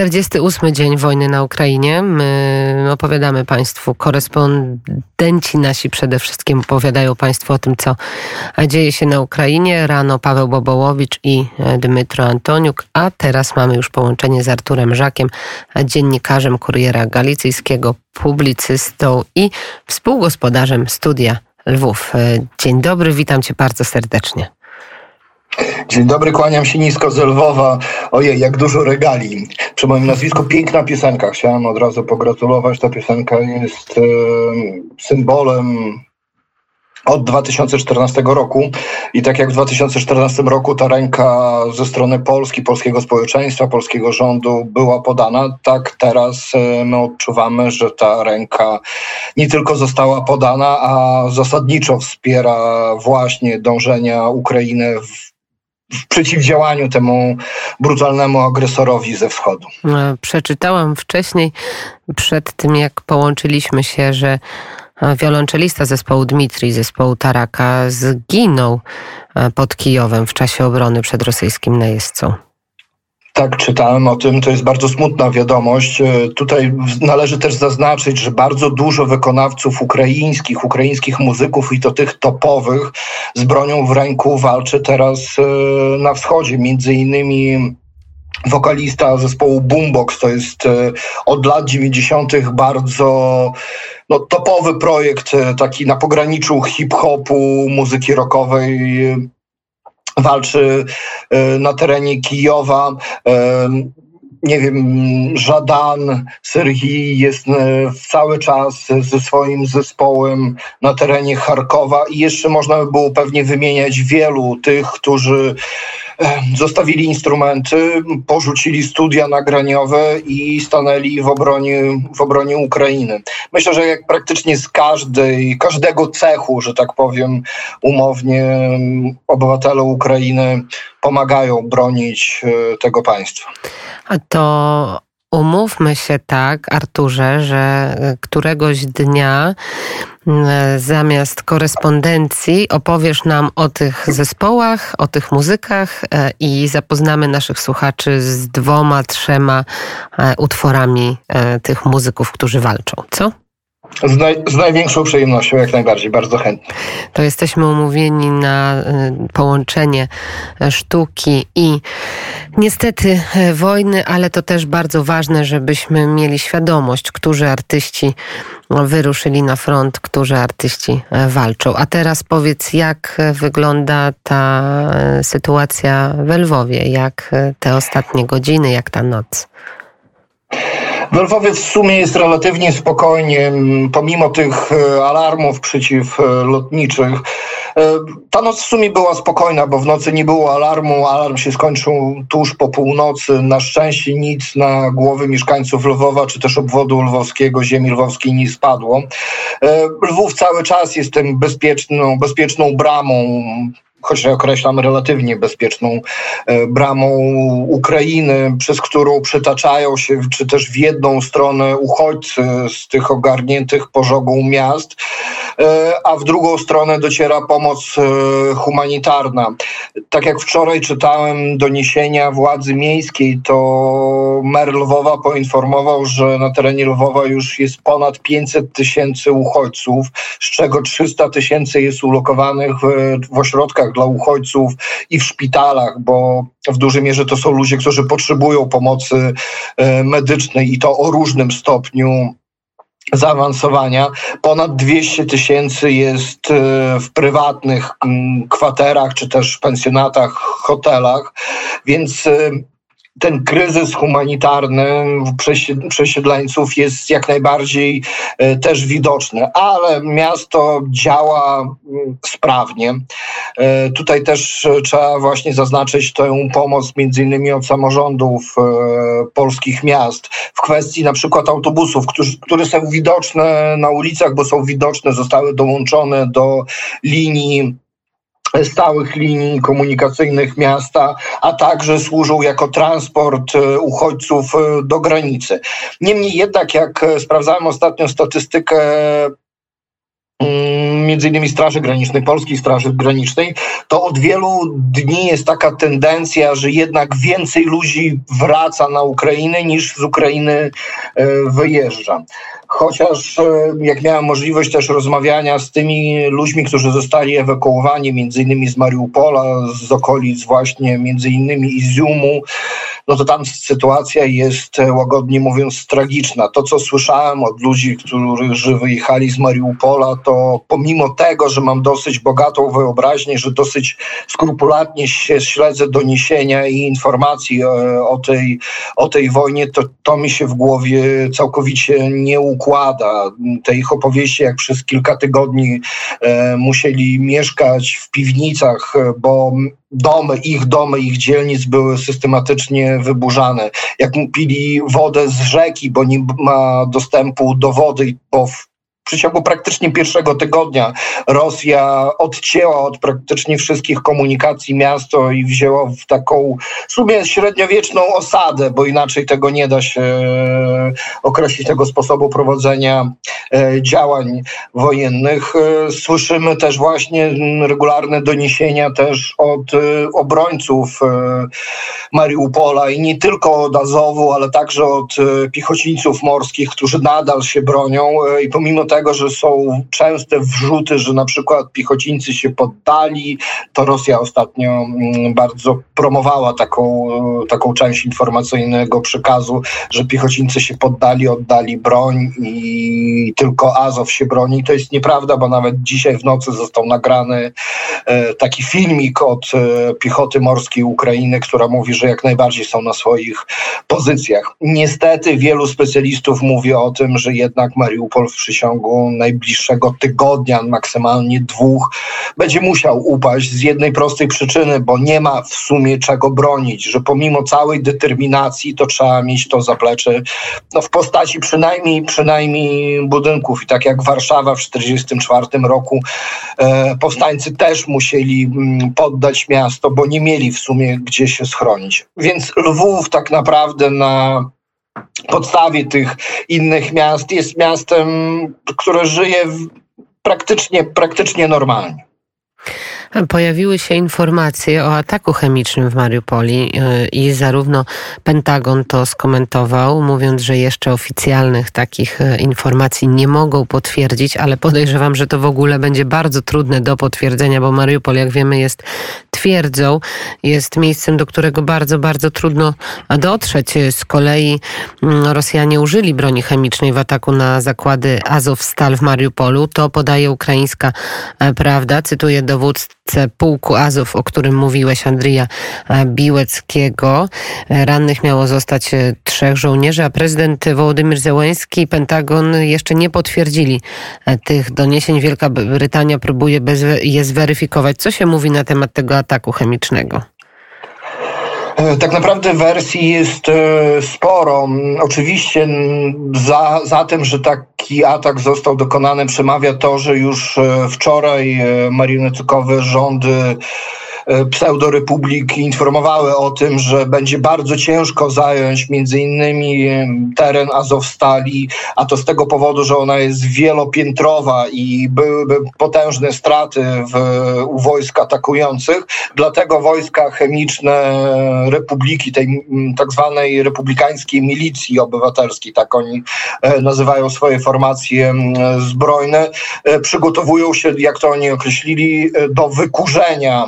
48 dzień wojny na Ukrainie. My opowiadamy Państwu, korespondenci nasi przede wszystkim opowiadają Państwu o tym, co dzieje się na Ukrainie. Rano Paweł Bobołowicz i Dmytro Antoniuk, a teraz mamy już połączenie z Arturem Żakiem, dziennikarzem Kuriera Galicyjskiego, publicystą i współgospodarzem studia Lwów. Dzień dobry, witam Cię bardzo serdecznie. Dzień dobry, kłaniam się nisko z Lwowa. Ojej, jak dużo regali. Przy moim nazwisku piękna piosenka. Chciałem od razu pogratulować. Ta piosenka jest e, symbolem od 2014 roku i tak jak w 2014 roku ta ręka ze strony Polski, polskiego społeczeństwa, polskiego rządu była podana, tak teraz my odczuwamy, że ta ręka nie tylko została podana, a zasadniczo wspiera właśnie dążenia Ukrainy w przeciwdziałaniu temu brutalnemu agresorowi ze wschodu. E, przeczytałam wcześniej, przed tym jak połączyliśmy się, że e, wiolonczelista zespołu Dmitrij, zespołu Taraka, zginął e, pod Kijowem w czasie obrony przed rosyjskim najeźdźcą. Tak, czytałem o tym. To jest bardzo smutna wiadomość. E, tutaj należy też zaznaczyć, że bardzo dużo wykonawców ukraińskich, ukraińskich muzyków i to tych topowych z bronią w ręku walczy teraz e, na wschodzie. Między innymi wokalista zespołu Boombox, to jest e, od lat 90. bardzo no, topowy projekt, taki na pograniczu hip-hopu, muzyki rockowej walczy e, na terenie Kijowa. E, nie wiem, Żadan, Serhii jest e, cały czas ze swoim zespołem na terenie Charkowa i jeszcze można by było pewnie wymieniać wielu tych, którzy zostawili instrumenty, porzucili studia nagraniowe i stanęli w obronie, w obronie Ukrainy. Myślę, że jak praktycznie z każdej, każdego cechu, że tak powiem umownie, obywatele Ukrainy pomagają bronić e, tego państwa. A to Umówmy się tak, Arturze, że e, któregoś dnia zamiast korespondencji opowiesz nam o tych zespołach, o tych muzykach e, i zapoznamy naszych słuchaczy z dwoma, trzema e, utworami tych muzyków, którzy walczą. Co? Z, naj, z, największą przyjemnością, jak najbardziej, bardzo chętnie. To jesteśmy umówieni na y, połączenie sztuki i niestety e, wojny, ale to też bardzo ważne, żebyśmy mieli świadomość, którzy artyści wyruszyli na front, którzy artyści e, walczą. A teraz powiedz, jak wygląda ta sytuacja w Lwowie, jak te ostatnie godziny, jak ta noc? W Lwowie w sumie jest relatywnie spokojnie, pomimo tych e, alarmów przeciwlotniczych. E, ta noc w sumie była spokojna, bo w nocy nie było alarmu. Alarm się skończył tuż po północy. Na szczęście nic na głowy mieszkańców Lwowa czy też obwodu lwowskiego, ziemi lwowskiej nie spadło. E, Lwów cały czas jest tym bezpieczną, bezpieczną bramą choć określam relatywnie bezpieczną e, bramą Ukrainy, przez którą przytaczają się, czy też w jedną stronę uchodźcy z tych ogarniętych pożogą miast, e, a w drugą stronę dociera pomoc e, humanitarna. Tak jak wczoraj czytałem doniesienia władzy miejskiej, to mer Lwowa poinformował, że na terenie Lwowa już jest ponad 500 tysięcy uchodźców, z czego 300 tysięcy jest ulokowanych w, w ośrodkach dla uchodźców i w szpitalach, bo w dużej mierze to są ludzie, którzy potrzebują pomocy e, medycznej i to o różnym stopniu zaawansowania. Ponad 200 tysięcy jest e, w prywatnych kwaterach czy też pensjonatach, hotelach, więc e, ten kryzys humanitarny przesiedleńców jest jak najbardziej e, też widoczny, ale miasto działa mm, sprawnie. E, tutaj też e, trzeba właśnie zaznaczyć tę pomoc między innymi od samorządów polskich miast w kwestii na przykład autobusów, które są widoczne na ulicach, bo są widoczne, zostały dołączone do linii stałych linii komunikacyjnych miasta, a także służą jako transport e, uchodźców e, do granicy. Niemniej jednak, jak e, sprawdzałem ostatnio statystykę między innymi Straży Granicznej, Polskiej Straży Granicznej, to od wielu dni jest taka tendencja, że jednak więcej ludzi wraca na Ukrainę niż z Ukrainy e, wyjeżdża. Chociaż e, jak miałem możliwość też rozmawiania z tymi ludźmi, którzy zostali ewakuowani, między innymi z Mariupola, z okolic właśnie między innymi Iziumu, no to tam sytuacja jest e, łagodnie mówiąc tragiczna. To, co słyszałem od ludzi, którzy wyjechali z Mariupola, to pomimo tego, że mam dosyć bogatą wyobraźnię, że dosyć skrupulatnie się śledzę doniesienia i informacji e, o tej, o tej wojnie, to, to mi się w głowie całkowicie nie układa. Te ich opowieści, jak przez kilka tygodni e, musieli mieszkać w piwnicach, bo domy, ich domy, ich dzielnic były systematycznie wyburzane. Jak pili wodę z rzeki, bo nie ma dostępu do wody, bo w przeciągu praktycznie pierwszego tygodnia Rosja odcięła od praktycznie wszystkich komunikacji miasto i wzięła w taką w sumie średniowieczną osadę, bo inaczej tego nie da się e, określić tego sposobu prowadzenia e, działań wojennych. E, słyszymy też właśnie regularne doniesienia też od obrońców Mariupola i nie tylko od Azowu, ale także od piechocińców morskich, którzy nadal się bronią i pomimo tego, tego, że są częste wrzuty, że na przykład piechocińcy się poddali. To Rosja ostatnio mm, bardzo promowała taką, taką część informacyjnego przekazu, że piechocińcy się poddali, oddali broń i tylko Azow się broni. To jest nieprawda, bo nawet dzisiaj w nocy został nagrany e, taki filmik od e, piechoty morskiej Ukrainy, która mówi, że jak najbardziej są na swoich pozycjach. Niestety wielu specjalistów mówi o tym, że jednak Mariupol w przysiągu ciągu najbliższego tygodnia, maksymalnie dwóch, będzie musiał upaść z jednej prostej przyczyny, bo nie ma w sumie czego bronić, że pomimo całej determinacji to trzeba mieć to zaplecze no, w postaci przynajmniej, przynajmniej budynków. I tak jak Warszawa w 1944 roku e, powstańcy też musieli mm, poddać miasto, bo nie mieli w sumie gdzie się schronić. Więc Lwów tak naprawdę na podstawie tych innych miast jest miastem, które żyje praktycznie, praktycznie normalnie. Pojawiły się informacje o ataku chemicznym w Mariupoli y, i zarówno Pentagon to skomentował, mówiąc, że jeszcze oficjalnych takich y, informacji nie mogą potwierdzić, ale podejrzewam, że to w ogóle będzie bardzo trudne do potwierdzenia, bo Mariupol, jak wiemy, jest twierdzą, jest miejscem, do którego bardzo, bardzo trudno dotrzeć. Z kolei mm, Rosjanie użyli broni chemicznej w ataku na zakłady Azov-Stal w Mariupolu. To podaje ukraińska e, prawda. Cytuję dowódcę pułku Azov, o którym mówiłeś, Andrija e, Biłeckiego. E, rannych miało zostać trzech żołnierzy, a prezydent Wołodymyr Zełański i Pentagon jeszcze nie potwierdzili tych doniesień. Wielka Brytania próbuje je zweryfikować. Co się mówi na temat tego ataku chemicznego? E, tak naprawdę wersji jest e, sporo. Oczywiście za, za tym, że taki atak został dokonany, przemawia to, że już e, wczoraj marionetykowe rządy E, pseudorepublik informowały o tym, że będzie bardzo ciężko zająć między innymi teren Azowstali, a to z tego powodu, że ona jest wielopiętrowa i byłyby potężne straty w, u wojsk atakujących. Dlatego wojska chemiczne Republiki, tej tak zwanej republikańskiej milicji obywatelskiej, tak oni e, nazywają swoje formacje zbrojne, e, przygotowują się, jak to oni określili, do wykurzenia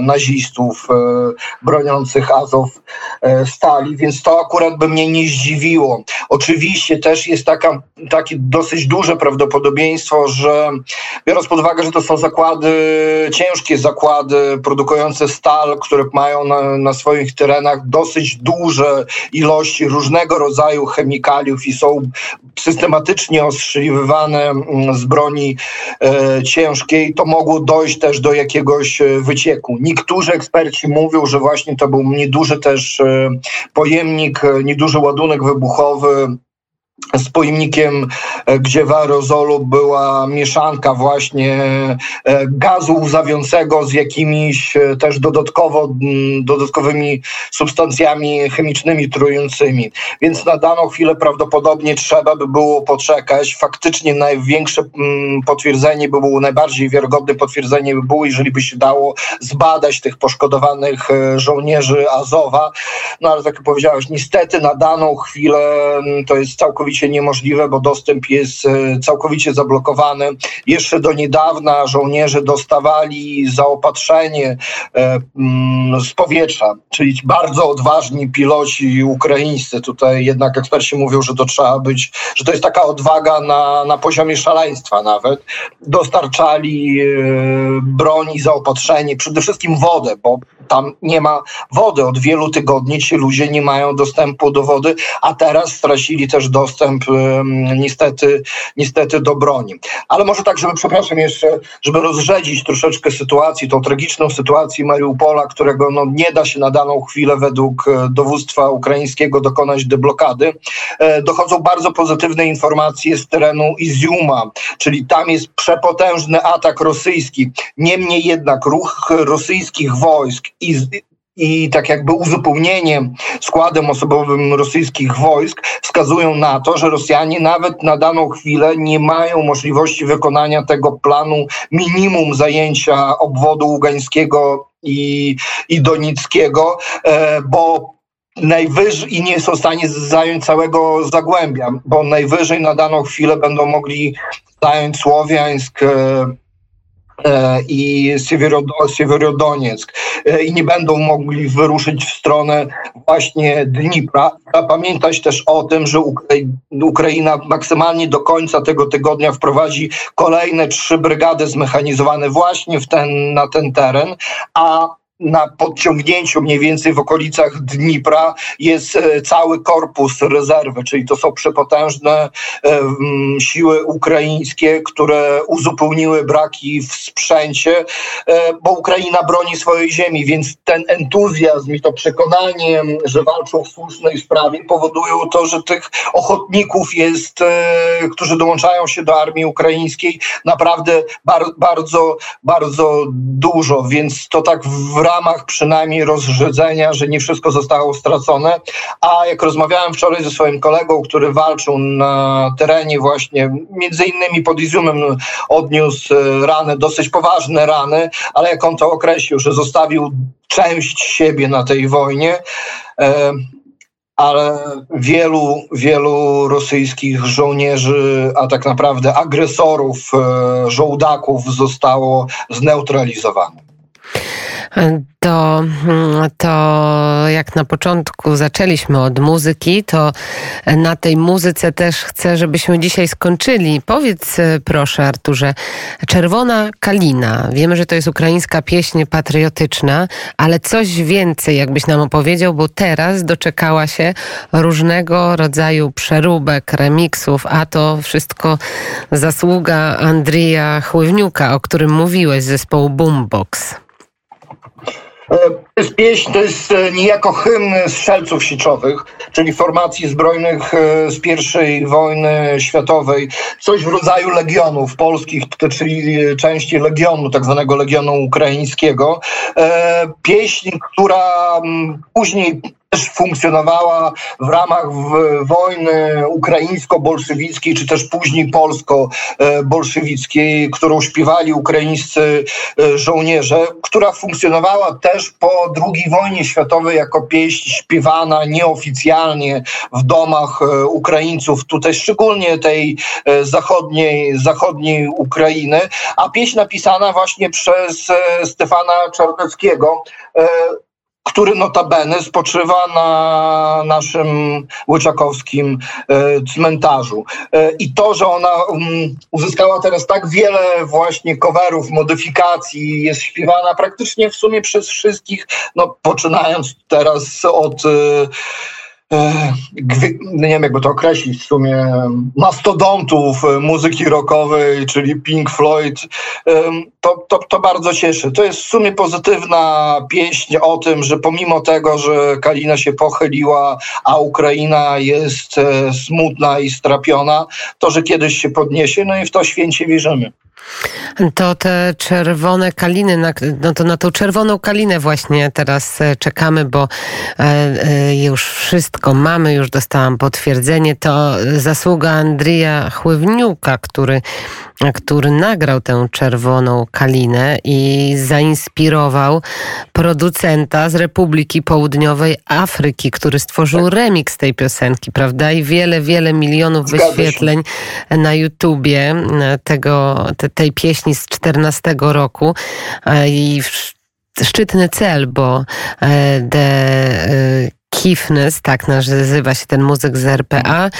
nazistów e, broniących Azow e, stali, więc to akurat by mnie nie zdziwiło. Oczywiście też jest taka, takie dosyć duże prawdopodobieństwo, że biorąc pod uwagę, że to są zakłady, ciężkie zakłady produkujące stal, które mają na, na swoich terenach dosyć duże ilości różnego rodzaju chemikaliów i są systematycznie ostrzeliwywane mm, z broni e, ciężkiej, to mogło dojść też do jakiegoś e, wycieku. Niektórzy eksperci mówią, że właśnie to był nieduży też e, pojemnik, e, nieduży ładunek wybuchowy z pojemnikiem, e, gdzie w aerozolu była mieszanka właśnie e, gazu łzawiącego z jakimiś e, też dodatkowo, dodatkowymi substancjami chemicznymi trującymi. Więc na daną chwilę prawdopodobnie trzeba by było poczekać. Faktycznie największe potwierdzenie by było, najbardziej wiarygodne potwierdzenie by było, jeżeli by się dało zbadać tych poszkodowanych żołnierzy Azowa. No ale tak jak powiedziałeś, niestety na daną chwilę to jest całkowicie całkowicie niemożliwe, bo dostęp jest e, całkowicie zablokowany. Jeszcze do niedawna żołnierze dostawali zaopatrzenie e, mm, z powietrza, czyli bardzo odważni piloci ukraińscy. Tutaj jednak eksperci mówią, że to trzeba być, że to jest taka odwaga na, na poziomie szaleństwa nawet. Dostarczali e, broni, zaopatrzenie, przede wszystkim wodę, bo tam nie ma wody. Od wielu tygodni ci ludzie nie mają dostępu do wody, a teraz stracili też dostęp niestety, niestety do broni. Ale może tak, żeby, przepraszam jeszcze, żeby rozrzedzić troszeczkę sytuację, tą tragiczną sytuację Mariupola, którego no, nie da się na daną chwilę według e, dowództwa ukraińskiego dokonać deblokady, e, dochodzą bardzo pozytywne informacje z terenu Iziuma, czyli tam jest przepotężny atak rosyjski. Niemniej jednak ruch rosyjskich wojsk i, i tak jakby uzupełnieniem składem osobowym rosyjskich wojsk wskazują na to, że Rosjanie nawet na daną chwilę nie mają możliwości wykonania tego planu minimum zajęcia obwodu ługańskiego i, i donickiego, e, bo najwyżej i nie są w stanie zająć całego Zagłębia, bo najwyżej na daną chwilę będą mogli zająć Słowiańsk, e, i Siewierodonieck e, i nie będą mogli wyruszyć w stronę właśnie Dnipra. Trzeba pamiętać też o tym, że Ukraina maksymalnie do końca tego tygodnia wprowadzi kolejne trzy brygady zmechanizowane właśnie w ten, na ten teren, a na podciągnięciu mniej więcej w okolicach Dnipra jest e, cały korpus rezerwy, czyli to są przepotężne e, siły ukraińskie, które uzupełniły braki w sprzęcie, e, bo Ukraina broni swojej ziemi, więc ten entuzjazm i to przekonanie, że walczą w słusznej sprawie powodują to, że tych ochotników jest, którzy dołączają się do armii ukraińskiej naprawdę bardzo, bardzo dużo, więc to tak w ramach przynajmniej rozrzedzenia, że nie wszystko zostało stracone. A jak rozmawiałem wczoraj ze swoim kolegą, który walczył na terenie właśnie, między innymi pod Izumem odniósł e, rany, dosyć poważne rany, ale jak on to określił, że zostawił część siebie na tej wojnie, e, ale wielu, wielu rosyjskich żołnierzy, a tak naprawdę agresorów, e, żołdaków zostało zneutralizowanych to, to jak na początku zaczęliśmy od muzyki, to na tej muzyce też chcę, żebyśmy dzisiaj skończyli. Powiedz proszę Arturze, Czerwona Kalina. Wiemy, że to jest ukraińska pieśń patriotyczna, ale coś więcej jakbyś nam opowiedział, bo teraz doczekała się różnego rodzaju przeróbek, remiksów, a to wszystko zasługa Andrija Chływniuka, o którym mówiłeś, zespołu Boombox. To jest pieśń, to jest e, niejako hymn strzelców siczowych, czyli formacji zbrojnych e, z I wojny światowej. Coś w rodzaju legionów polskich, czyli części legionu, tak zwanego legionu ukraińskiego. E, pieśń, która później też funkcjonowała w ramach wojny ukraińsko-bolszewickiej, czy też później polsko-bolszewickiej, którą śpiewali ukraińscy e, żołnierze, która funkcjonowała też po II wojnie światowej jako pieśń śpiewana nieoficjalnie w domach e, Ukraińców, tutaj szczególnie tej e, zachodniej, zachodniej Ukrainy, a pieśń napisana właśnie przez Stefana Czarneckiego, który notabene spoczywa na naszym łyczakowskim e, cmentarzu. E, I to, że ona um, uzyskała teraz tak wiele właśnie coverów, modyfikacji, jest śpiewana praktycznie w sumie przez wszystkich, no poczynając teraz od e, nie wiem jakby to określić, w sumie mastodontów muzyki rockowej, czyli Pink Floyd, to, to, to bardzo cieszy. To jest w sumie pozytywna pieśń o tym, że pomimo tego, że Kalina się pochyliła, a Ukraina jest e, smutna i strapiona, to, że kiedyś się podniesie, no i w to święcie wierzymy. To te czerwone kaliny, no to na tą czerwoną kalinę właśnie teraz e, czekamy, bo e, e, już wszystko mamy, już dostałam potwierdzenie. To zasługa Andrija Chływniuka, który który nagrał tę czerwoną kalinę i zainspirował producenta z Republiki Południowej Afryki, który stworzył remix tej piosenki, prawda? I wiele, wiele milionów wyświetleń na YouTubie tego, te, tej pieśni z 14 roku. I szczytny cel, bo The Kifnes, tak nazywa się ten muzyk z RPA,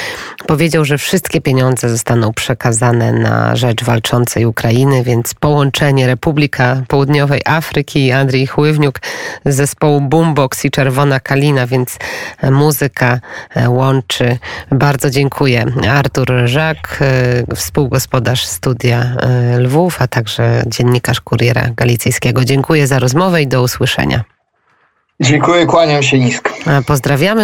powiedział, że wszystkie pieniądze zostaną przekazane na rzecz walczącej Ukrainy, więc połączenie Republika Południowej Afryki i Andrzej Chływniuk z zespołu Boombox i Czerwona Kalina, więc muzyka e, łączy. Bardzo dziękuję. Artur Żak, e, współgospodarz studia e, Lwów, a także dziennikarz Kuriera Galicyjskiego. Dziękuję za rozmowę i do usłyszenia. Dziękuję, kłaniam się nisko. Pozdrawiamy.